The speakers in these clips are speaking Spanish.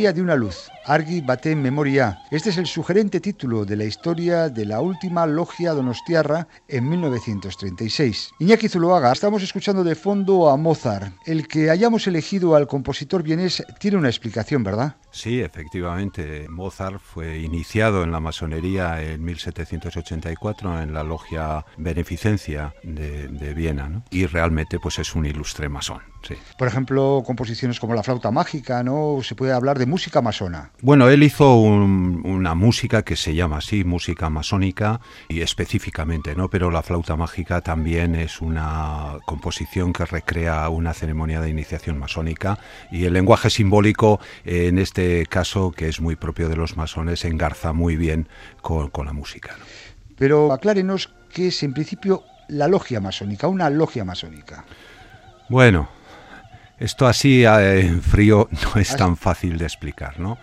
De una luz, Argi Bate Memoria. Este es el sugerente título de la historia de la última logia donostiarra en 1936. Iñaki Zuloaga, estamos escuchando de fondo a Mozart. El que hayamos elegido al compositor vienés tiene una explicación, ¿verdad? Sí, efectivamente. Mozart fue iniciado en la masonería en 1784 en la logia Beneficencia de, Viena, Y realmente pues es un ilustre masón. Sí. Por ejemplo, composiciones como la flauta mágica, ¿no? Se puede hablar de música masona. Bueno, él hizo una música que se llama así, música masónica, y específicamente, ¿no? Pero la flauta mágica también es una composición que recrea una ceremonia de iniciación masónica y el lenguaje simbólico en este este caso, que es muy propio de los masones, engarza muy bien con, la música. Pero aclárenos qué es en principio la logia masónica, una logia masónica. Bueno, esto así eh, en frío no es tan fácil de explicar, ¿no?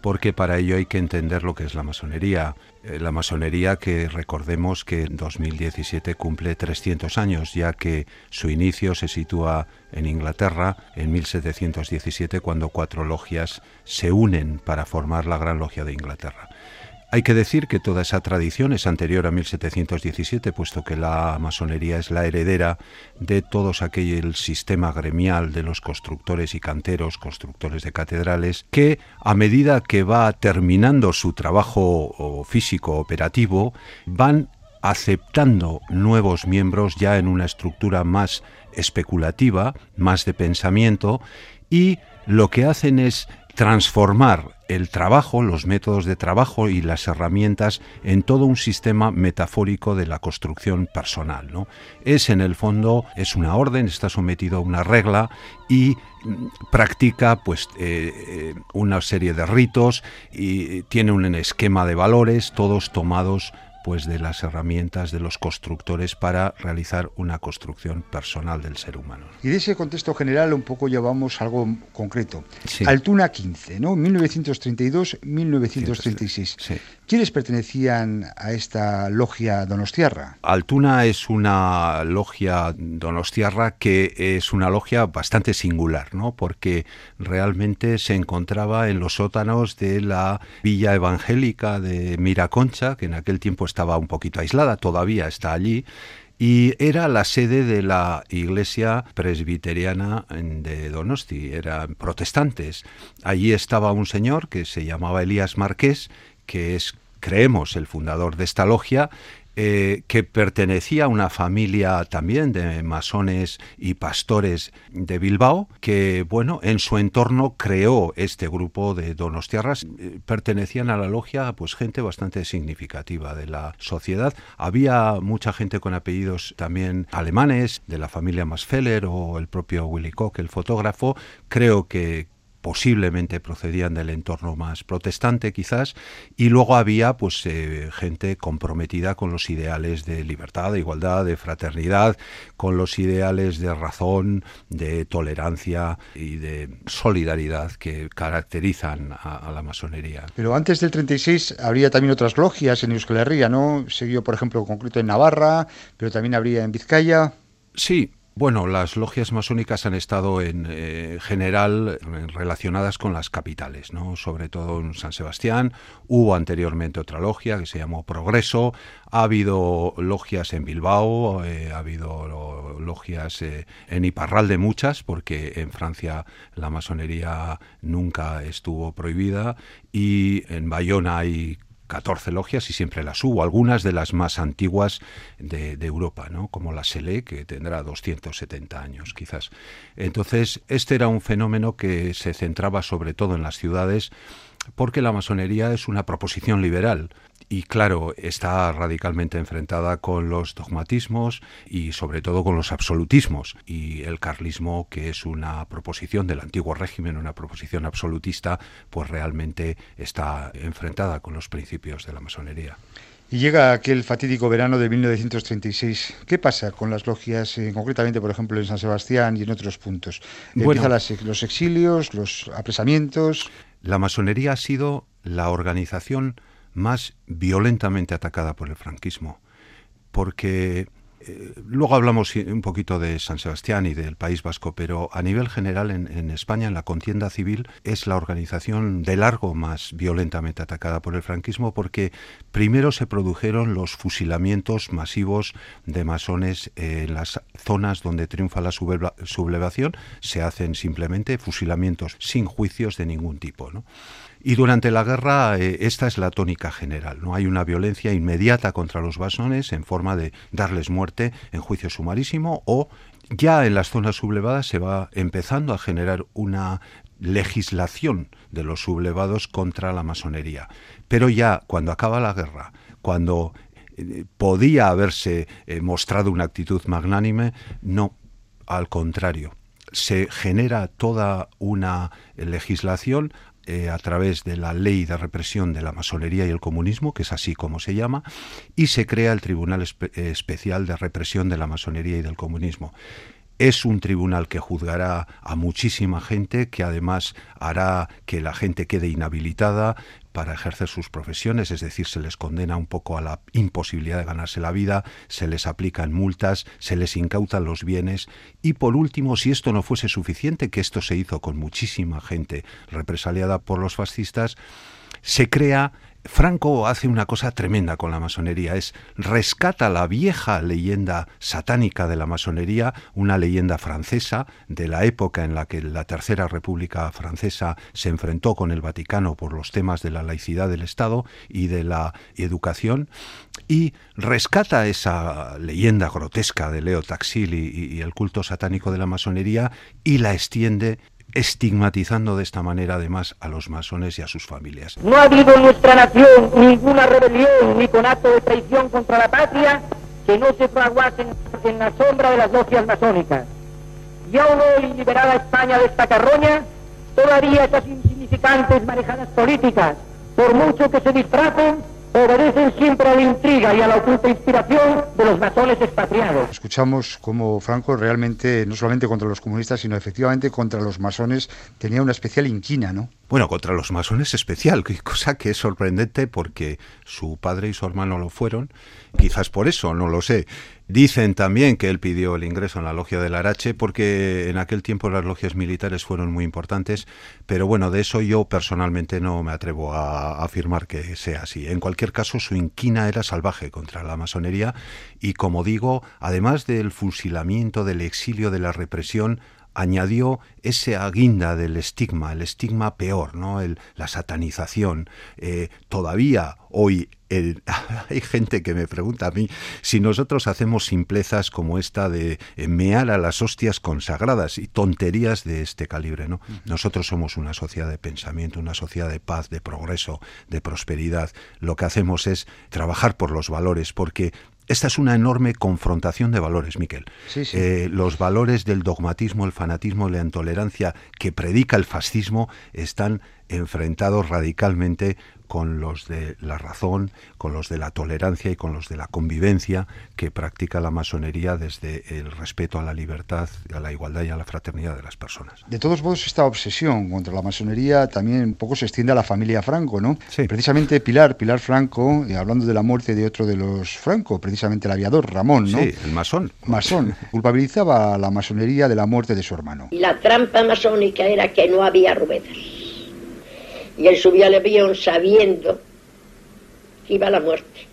Porque para ello hay que entender lo que es la masonería. Eh, la masonería que recordemos que en 2017 cumple 300 años, ya que su inicio se sitúa en Inglaterra en 1717 cuando cuatro logias se unen para formar la Gran Logia de Inglaterra. Hay que decir que toda esa tradición es anterior a 1717, puesto que la masonería es la heredera de todos aquel sistema gremial de los constructores y canteros, constructores de catedrales, que a medida que va terminando su trabajo físico operativo, van aceptando nuevos miembros ya en una estructura más especulativa, más de pensamiento, y lo que hacen es transformar el trabajo, los métodos de trabajo y las herramientas en todo un sistema metafórico de la construcción personal. ¿no? Es en el fondo, es una orden, está sometido a una regla y practica pues eh, eh, una serie de ritos y tiene un esquema de valores todos tomados pues de las herramientas de los constructores para realizar una construcción personal del ser humano. Y de ese contexto general un poco llevamos algo concreto. Altuna 15, ¿no? 1932-1936. ¿Quiénes pertenecían a esta logia donostiarra? Altuna es una logia donostiarra que es una logia bastante singular, ¿no? Porque realmente se encontraba en los sótanos de la villa evangélica de Miraconcha, que en aquel tiempo estaba un poquito aislada, todavía está allí, y era la sede de la iglesia presbiteriana de Donosti, eran protestantes. Allí estaba un señor que se llamaba Elías Marqués, que es creemos el fundador de esta logia eh, que pertenecía a una familia también de masones y pastores de Bilbao, que bueno, en su entorno creó este grupo de donostiarras. Eh, pertenecían a la logia pues gente bastante significativa de la sociedad. Había mucha gente con apellidos también alemanes, de la familia Masfeller o el propio Willy Koch, el fotógrafo. Creo que, posiblemente procedían del entorno más protestante quizás, y luego había pues eh, gente comprometida con los ideales de libertad, de igualdad, de fraternidad, con los ideales de razón, de tolerancia y de solidaridad que caracterizan a, la masonería. Pero antes del 36 habría también otras logias en Euskal Herria, ¿no? Seguido, por ejemplo, concreto en Navarra, pero también habría en Vizcaya. Sí, bueno, las logias masónicas han estado en eh, general relacionadas con las capitales, ¿no? sobre todo en San Sebastián. Hubo anteriormente otra logia que se llamó Progreso. Ha habido logias en Bilbao, eh, ha habido logias eh, en Iparralde muchas, porque en Francia la masonería nunca estuvo prohibida. Y en Bayona hay 14 logias y siempre las hubo, algunas de las más antiguas de, Europa, ¿no? como la SELE, que tendrá 270 años quizás. Entonces, este era un fenómeno que se centraba sobre todo en las ciudades porque la masonería es una proposición liberal y claro, está radicalmente enfrentada con los dogmatismos y sobre todo con los absolutismos. Y el carlismo, que es una proposición del antiguo régimen, una proposición absolutista, pues realmente está enfrentada con los principios de la masonería. Y llega aquel fatídico verano de 1936. ¿Qué pasa con las logias, eh, concretamente, por ejemplo, en San Sebastián y en otros puntos? Empiezan los exilios, los apresamientos. La masonería ha sido la organización más violentamente atacada por el franquismo, porque eh, luego hablamos un poquito de San Sebastián y del País Vasco, pero a nivel general en, España, en la contienda civil, es la organización de largo más violentamente atacada por el franquismo porque primero se produjeron los fusilamientos masivos de masones en las zonas donde triunfa la sublevación, se hacen simplemente fusilamientos sin juicios de ningún tipo. ¿no? Y durante la guerra eh, esta es la tónica general. No hay una violencia inmediata contra los basones en forma de darles muerte en juicio sumarísimo o ya en las zonas sublevadas se va empezando a generar una legislación de los sublevados contra la masonería. Pero ya cuando acaba la guerra, cuando eh, podía haberse eh, mostrado una actitud magnánime, no, al contrario se genera toda una legislación eh, a través de la ley de represión de la masonería y el comunismo, que es así como se llama, y se crea el Tribunal Especial de Represión de la Masonería y del Comunismo. Es un tribunal que juzgará a muchísima gente, que además hará que la gente quede inhabilitada, para ejercer sus profesiones, es decir, se les condena un poco a la imposibilidad de ganarse la vida, se les aplican multas, se les incautan los bienes. Y por último, si esto no fuese suficiente, que esto se hizo con muchísima gente represaliada por los fascistas, se crea Franco hace una cosa tremenda con la masonería, es rescata la vieja leyenda satánica de la masonería, una leyenda francesa de la época en la que la Tercera República Francesa se enfrentó con el Vaticano por los temas de la laicidad del Estado y de la educación, y rescata esa leyenda grotesca de Leo Taxil y, el culto satánico de la masonería y la extiende estigmatizando de esta manera además a los masones y a sus familias. No ha habido en nuestra nación ninguna rebelión ni conato de traición contra la patria que no se fraguase en la sombra de las logias masónicas. Y aún hoy, liberada España de esta carroña, todavía esas insignificantes manejadas políticas, por mucho que se disfracen, obedecen siempre a la intriga y a la oculta inspiración de los masones expatriados. Escuchamos cómo Franco realmente, no solamente contra los comunistas, sino efectivamente contra los masones, tenía una especial inquina, ¿no? Bueno, contra los masones especial, cosa que es sorprendente porque su padre y su hermano lo fueron, quizás por eso, no lo sé. Dicen también que él pidió el ingreso en la logia del Arache porque en aquel tiempo las logias militares fueron muy importantes, pero bueno, de eso yo personalmente no me atrevo a afirmar que sea así. En cualquier caso, su inquina era salvaje contra la masonería y, como digo, además del fusilamiento, del exilio, de la represión, añadió ese aguinda del estigma, el estigma peor, ¿no? El, la satanización. Eh, todavía hoy hay gente que me pregunta a mí si nosotros hacemos simplezas como esta de mear a las hostias consagradas y tonterías de este calibre, ¿no? Nosotros somos una sociedad de pensamiento, una sociedad de paz, de progreso, de prosperidad. Lo que hacemos es trabajar por los valores, porque esta es una enorme confrontación de valores, Miquel. Eh, los valores del dogmatismo, el fanatismo, la intolerancia que predica el fascismo están enfrentados radicalmente con los de la razón, con los de la tolerancia y con los de la convivencia que practica la masonería desde el respeto a la libertad, a la igualdad y a la fraternidad de las personas. De todos modos, esta obsesión contra la masonería también un poco se extiende a la familia Franco, ¿no? Sí. Precisamente Pilar, Pilar Franco, eh, hablando de la muerte de otro de los Franco, precisamente el aviador Ramón, ¿no? Sí, el masón. Masón, culpabilizaba a la masonería de la muerte de su hermano. Y la trampa masónica era que no había ruedas y él subió al avión sabiendo que iba a la muerte.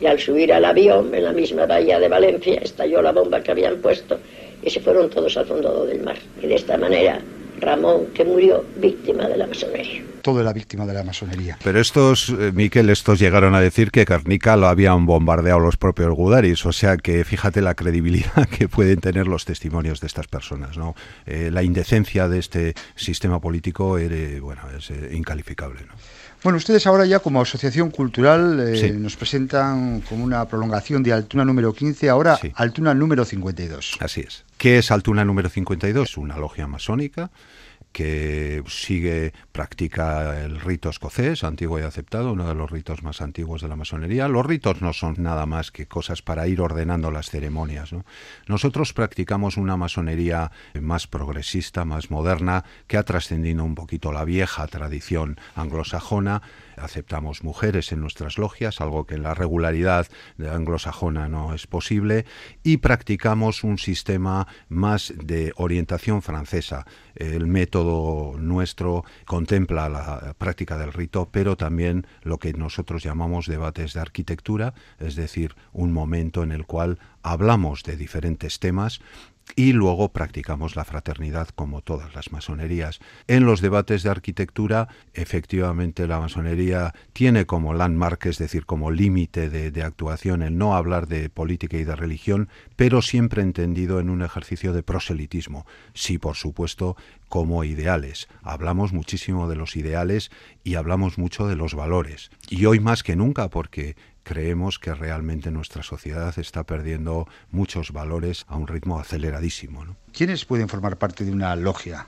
Y al subir al avión, en la misma bahía de Valencia, estalló la bomba que habían puesto y se fueron todos al fondo del mar. Y de esta manera, Ramón, que murió víctima de la masonería. Todo era víctima de la masonería. Pero estos, eh, Miquel, estos llegaron a decir que Carnica lo habían bombardeado los propios Gudaris. O sea que fíjate la credibilidad que pueden tener los testimonios de estas personas. ¿no? Eh, la indecencia de este sistema político era, bueno, es eh, incalificable. ¿no? Bueno, ustedes ahora ya como asociación cultural nos presentan como una prolongación de Altuna número 15, ahora Altuna número 52. Así es. ¿Qué es Altuna número 52? Una logia masónica que sigue, practica el rito escocés, antiguo y aceptado, uno de los ritos más antiguos de la masonería. Los ritos no son nada más que cosas para ir ordenando las ceremonias. Nosotros practicamos una masonería más progresista, más moderna, que ha trascendido un poquito la vieja tradición anglosajona, aceptamos mujeres en nuestras logias, algo que en la regularidad anglosajona no es posible, y practicamos un sistema más de orientación francesa. El método nuestro contempla la práctica del rito, pero también lo que nosotros llamamos debates de arquitectura, es decir, un momento en el cual hablamos de diferentes temas y luego practicamos la fraternidad como todas las masonerías. En los debates de arquitectura, efectivamente la masonería tiene como landmark, es decir, como límite de, actuación el no hablar de política y de religión, pero siempre entendido en un ejercicio de proselitismo. Sí, por supuesto, como ideales. Hablamos muchísimo de los ideales y hablamos mucho de los valores. Y hoy más que nunca, porque creemos que realmente nuestra sociedad está perdiendo muchos valores a un ritmo aceleradísimo. ¿Quiénes pueden formar parte de una logia?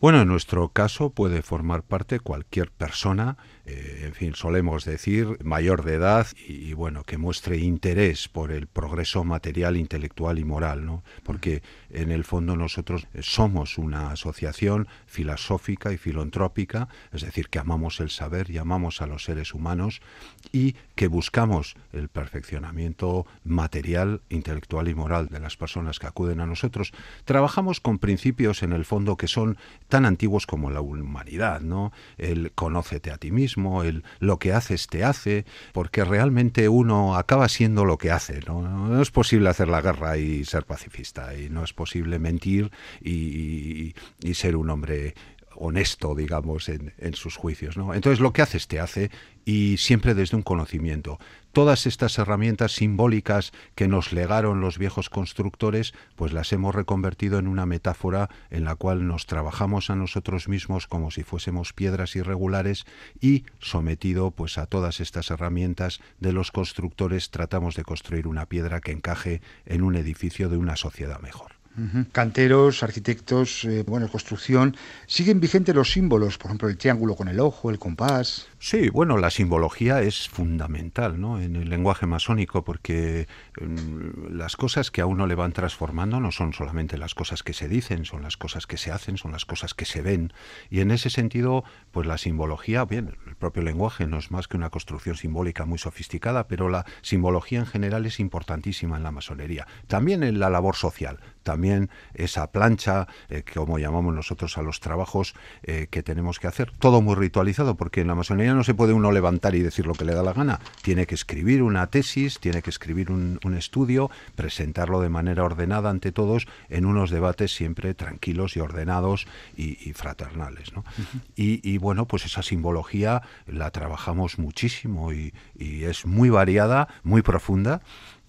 Bueno, en nuestro caso puede formar parte cualquier persona eh, en fin, solemos decir, mayor de edad y, bueno, que muestre interés por el progreso material, intelectual y moral, ¿no? Porque en el fondo nosotros somos una asociación filosófica y filantrópica, es decir, que amamos el saber y amamos a los seres humanos y que buscamos el perfeccionamiento material, intelectual y moral de las personas que acuden a nosotros. Trabajamos con principios en el fondo que son tan antiguos como la humanidad, ¿no? El conócete a ti mismo, el lo que haces te hace, porque realmente uno acaba siendo lo que hace. No, es posible hacer la guerra y ser pacifista, y no es posible mentir y, y ser un hombre honesto, digamos, en, en, sus juicios. ¿no? Entonces lo que haces te hace y siempre desde un conocimiento. Todas estas herramientas simbólicas que nos legaron los viejos constructores, pues las hemos reconvertido en una metáfora en la cual nos trabajamos a nosotros mismos como si fuésemos piedras irregulares y sometido pues a todas estas herramientas de los constructores tratamos de construir una piedra que encaje en un edificio de una sociedad mejor. Canteros, arquitectos, eh, bueno, construcción, siguen vigentes los símbolos, por ejemplo, el triángulo con el ojo, el compás. Sí, bueno, la simbología es fundamental ¿no? en el lenguaje masónico porque mm, las cosas que a uno le van transformando no son solamente las cosas que se dicen, son las cosas que se hacen, son las cosas que se ven. Y en ese sentido, pues la simbología, bien, el propio lenguaje no es más que una construcción simbólica muy sofisticada, pero la simbología en general es importantísima en la masonería. También en la labor social, también esa plancha, eh, como llamamos nosotros a los trabajos eh, que tenemos que hacer, todo muy ritualizado, porque en la masonería no se puede uno levantar y decir lo que le da la gana. Tiene que escribir una tesis, tiene que escribir un, estudio, presentarlo de manera ordenada ante todos en unos debates siempre tranquilos y ordenados y, fraternales. y, bueno, pues esa simbología la trabajamos muchísimo y, es muy variada, muy profunda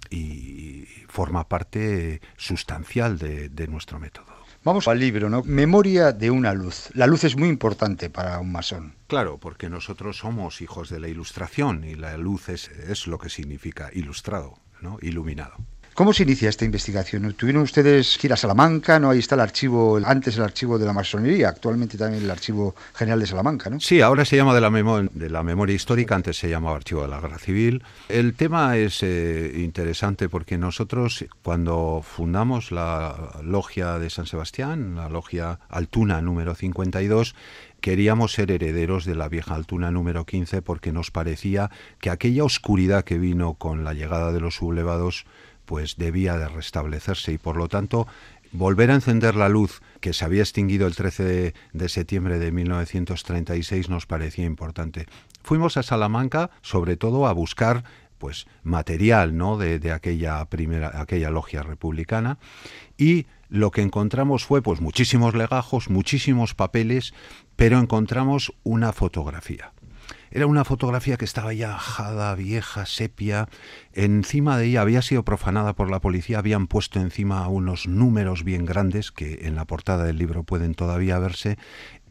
y forma parte sustancial de nuestro método. Vamos al libro, ¿no? Memoria de una luz. La luz es muy importante para un masón. Claro, porque nosotros somos hijos de la ilustración y la luz es, es lo que significa ilustrado, ¿no? Iluminado. ¿Cómo se inicia esta investigación? ¿Tuvieron ustedes que ir a Salamanca? ¿no? Ahí está el archivo, antes el archivo de la masonería, actualmente también el archivo general de Salamanca, ¿no? Sí, ahora se llama de la, de la memoria histórica, antes se llamaba archivo de la guerra civil. El tema es eh, interesante porque nosotros cuando fundamos la logia de San Sebastián, la logia Altuna número 52, queríamos ser herederos de la vieja Altuna número 15 porque nos parecía que aquella oscuridad que vino con la llegada de los sublevados pues debía de restablecerse y por lo tanto volver a encender la luz que se había extinguido el 13 de, septiembre de 1936 nos parecía importante. Fuimos a Salamanca sobre todo a buscar pues material ¿no? de, de, aquella primera aquella logia republicana y lo que encontramos fue pues muchísimos legajos muchísimos papeles pero encontramos una fotografía era una fotografía que estaba ya ajada, vieja, sepia. Encima de ella había sido profanada por la policía, habían puesto encima unos números bien grandes que en la portada del libro pueden todavía verse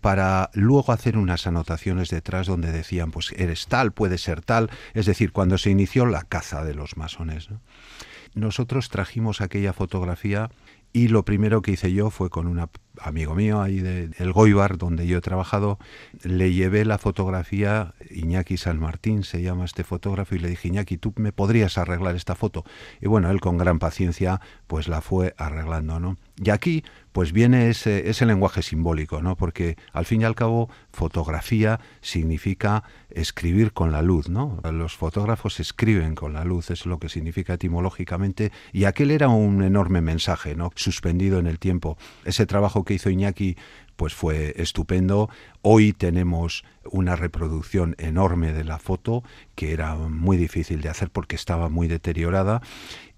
para luego hacer unas anotaciones detrás donde decían, pues eres tal, puede ser tal, es decir, cuando se inició la caza de los masones. Nosotros trajimos aquella fotografía y lo primero que hice yo fue con un amigo mío ahí del de, Goibar, donde yo he trabajado, le llevé la fotografía, Iñaki San Martín se llama este fotógrafo, y le dije, Iñaki, ¿tú me podrías arreglar esta foto? Y bueno, él con gran paciencia pues la fue arreglando, ¿no? Y aquí pues viene ese, ese lenguaje simbólico, ¿no? Porque al fin y al cabo fotografía significa escribir con la luz, ¿no? Los fotógrafos escriben con la luz, es lo que significa etimológicamente, y aquel era un enorme mensaje, ¿no? Suspendido en el tiempo. Ese trabajo que hizo Iñaki pues fue estupendo. Hoy tenemos una reproducción enorme de la foto que era muy difícil de hacer porque estaba muy deteriorada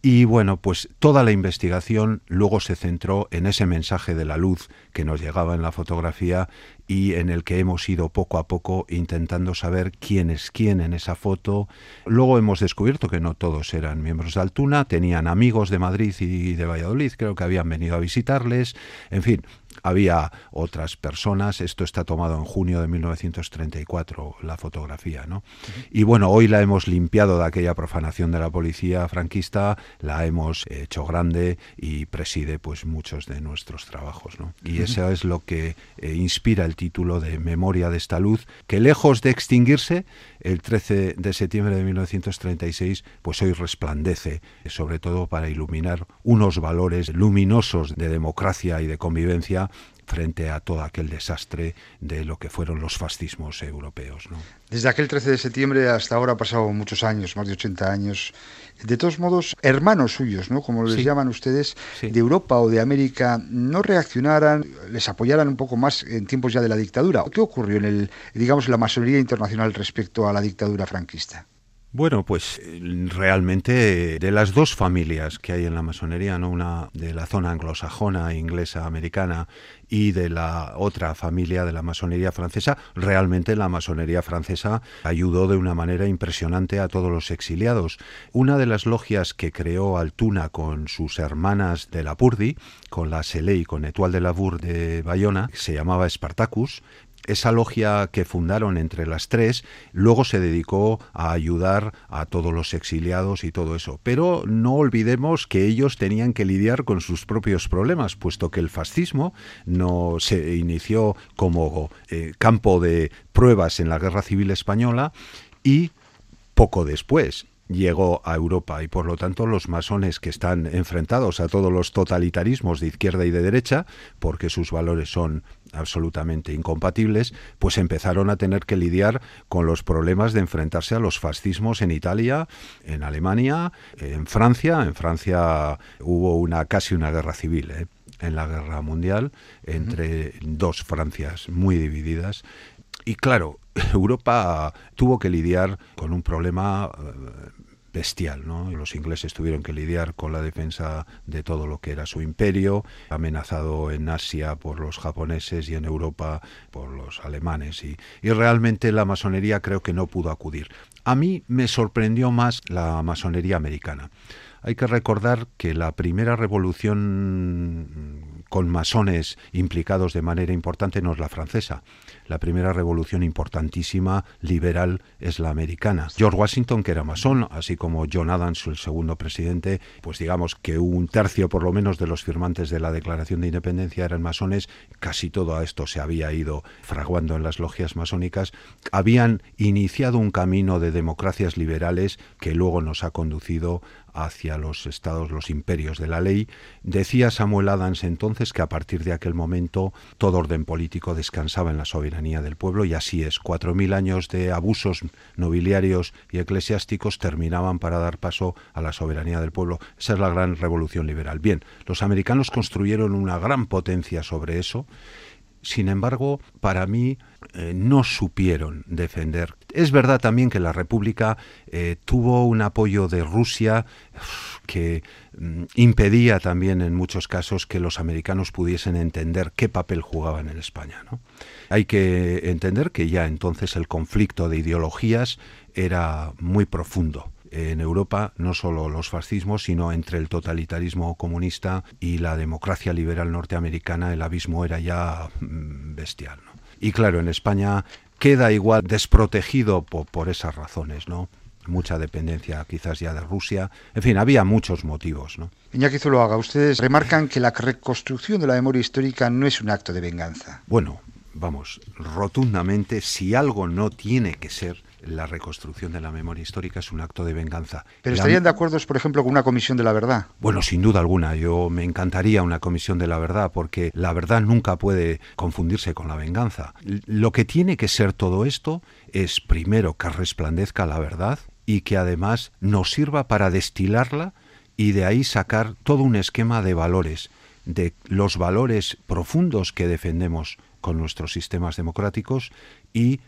y bueno, pues toda la investigación luego se centró en ese mensaje de la luz que nos llegaba en la fotografía y en el que hemos ido poco a poco intentando saber quién es quién en esa foto. Luego hemos descubierto que no todos eran miembros de Altuna, tenían amigos de Madrid y de Valladolid, creo que habían venido a visitarles, en fin, había otras personas, esto está tomado en junio de 1934, la fotografía, ¿no? Y bueno, hoy la hemos limpiado de aquella profanación de la policía franquista, la hemos hecho grande y preside pues muchos de nuestros trabajos, ¿no? Y eso es lo que eh, inspira el título de Memoria de esta luz, que lejos de extinguirse, el 13 de septiembre de 1936, pues hoy resplandece, sobre todo para iluminar unos valores luminosos de democracia y de convivencia frente a todo aquel desastre de lo que fueron los fascismos europeos. Desde aquel 13 de septiembre hasta ahora ha pasado muchos años, más de 80 años. De todos modos, hermanos suyos, ¿no? como les llaman ustedes, de Europa o de América, no reaccionaran, les apoyaran un poco más en tiempos ya de la dictadura. ¿Qué ocurrió en el, digamos, en la masonería internacional respecto a la dictadura franquista? Bueno, pues realmente de las dos familias que hay en la masonería, ¿no? una de la zona anglosajona, inglesa, americana, y de la otra familia de la masonería francesa, realmente la masonería francesa ayudó de una manera impresionante a todos los exiliados. Una de las logias que creó Altuna con sus hermanas de la Purdi, con la Selé y con Etoile de la Bourg de Bayona, se llamaba Spartacus, esa logia que fundaron entre las tres luego se dedicó a ayudar a todos los exiliados y todo eso. Pero no olvidemos que ellos tenían que lidiar con sus propios problemas, puesto que el fascismo no se inició como eh, campo de pruebas en la Guerra Civil Española y poco después llegó a Europa y por lo tanto los masones que están enfrentados a todos los totalitarismos de izquierda y de derecha, porque sus valores son absolutamente incompatibles, pues empezaron a tener que lidiar con los problemas de enfrentarse a los fascismos en Italia, en Alemania, en Francia. En Francia hubo una casi una guerra civil. ¿eh? en la guerra mundial entre dos Francias muy divididas y claro, Europa tuvo que lidiar con un problema eh, bestial. ¿no? Los ingleses tuvieron que lidiar con la defensa de todo lo que era su imperio, amenazado en Asia por los japoneses y en Europa por los alemanes. Y, y realmente la masonería creo que no pudo acudir. A mí me sorprendió más la masonería americana. Hay que recordar que la primera revolución con masones implicados de manera importante no es la francesa. La primera revolución importantísima liberal es la americana. George Washington, que era masón, así como John Adams, el segundo presidente, pues digamos que un tercio por lo menos de los firmantes de la Declaración de Independencia eran masones, casi todo esto se había ido fraguando en las logias masónicas, habían iniciado un camino de democracias liberales que luego nos ha conducido hacia los estados, los imperios de la ley. Decía Samuel Adams entonces que a partir de aquel momento todo orden político descansaba en la soberanía del pueblo y así es. Cuatro mil años de abusos nobiliarios y eclesiásticos terminaban para dar paso a la soberanía del pueblo. Esa es la gran revolución liberal. Bien, los americanos construyeron una gran potencia sobre eso. Sin embargo, para mí eh, no supieron defender. Es verdad también que la República eh, tuvo un apoyo de Rusia que mm, impedía también en muchos casos que los americanos pudiesen entender qué papel jugaban en España. Hay que entender que ya entonces el conflicto de ideologías era muy profundo en Europa no solo los fascismos, sino entre el totalitarismo comunista y la democracia liberal norteamericana el abismo era ya mm, bestial. Y claro, en España queda igual desprotegido por, esas razones, ¿no? mucha dependencia quizás ya de Rusia. En fin, había muchos motivos. ¿no? Iñaki Zuloaga, ustedes remarcan que la reconstrucción de la memoria histórica no es un acto de venganza. Bueno, vamos, rotundamente, si algo no tiene que ser, la reconstrucción de la memoria histórica es un acto de venganza. ¿Pero estarían de acuerdo, por ejemplo, con una comisión de la verdad? Bueno, sin duda alguna. Yo me encantaría una comisión de la verdad, porque la verdad nunca puede confundirse con la venganza. Lo que tiene que ser todo esto es, primero, que resplandezca la verdad y que además nos sirva para destilarla y de ahí sacar todo un esquema de valores, de los valores profundos que defendemos con nuestros sistemas democráticos y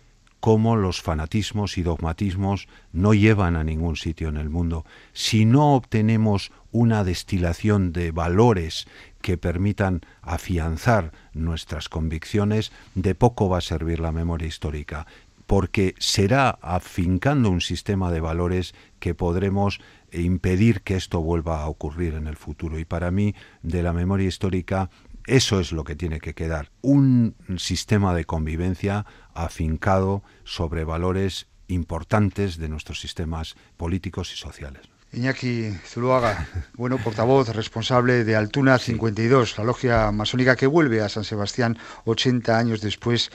cómo los fanatismos y dogmatismos no llevan a ningún sitio en el mundo. Si no obtenemos una destilación de valores que permitan afianzar nuestras convicciones, de poco va a servir la memoria histórica, porque será afincando un sistema de valores que podremos impedir que esto vuelva a ocurrir en el futuro. Y para mí, de la memoria histórica, eso es lo que tiene que quedar, un sistema de convivencia afincado sobre valores importantes de nuestros sistemas políticos y sociales. Iñaki Zuluaga, bueno, portavoz responsable de Altuna 52, la logia masónica que vuelve a San Sebastián 80 años después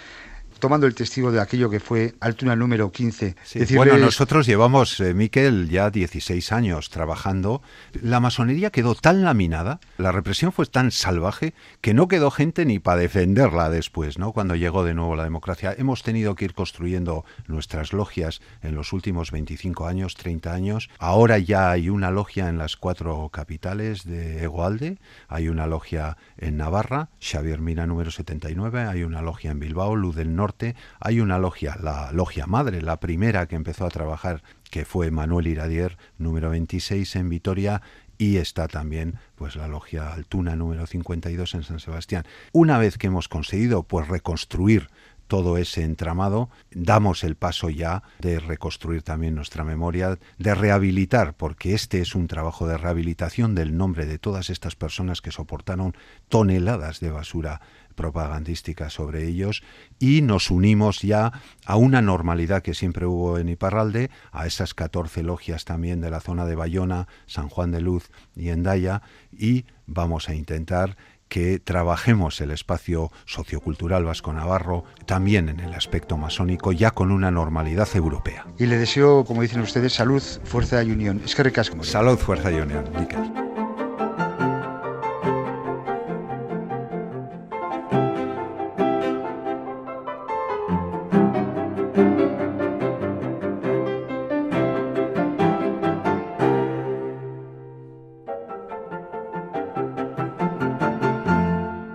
tomando el testigo de aquello que fue Altuna número 15. Bueno, nosotros llevamos, eh, Miquel, ya 16 años trabajando. La masonería quedó tan laminada, la represión fue tan salvaje, que no quedó gente ni para defenderla después, ¿no? Cuando llegó de nuevo la democracia. Hemos tenido que ir construyendo nuestras logias en los últimos 25 años, 30 años. Ahora ya hay una logia en las cuatro capitales de Egualde, hay una logia en Navarra, Xavier Mina número 79, hay una logia en Bilbao, Luz del Norte, hay una logia, la logia madre, la primera que empezó a trabajar, que fue Manuel Iradier, número 26 en Vitoria, y está también pues la logia Altuna número 52 en San Sebastián. Una vez que hemos conseguido pues reconstruir todo ese entramado, damos el paso ya de reconstruir también nuestra memoria, de rehabilitar, porque este es un trabajo de rehabilitación del nombre de todas estas personas que soportaron toneladas de basura propagandística sobre ellos y nos unimos ya a una normalidad que siempre hubo en Iparralde, a esas 14 logias también de la zona de Bayona, San Juan de Luz y Endaya y vamos a intentar que trabajemos el espacio sociocultural vasco-navarro también en el aspecto masónico ya con una normalidad europea. Y le deseo, como dicen ustedes, salud, fuerza y unión. Es que. Salud, fuerza y unión.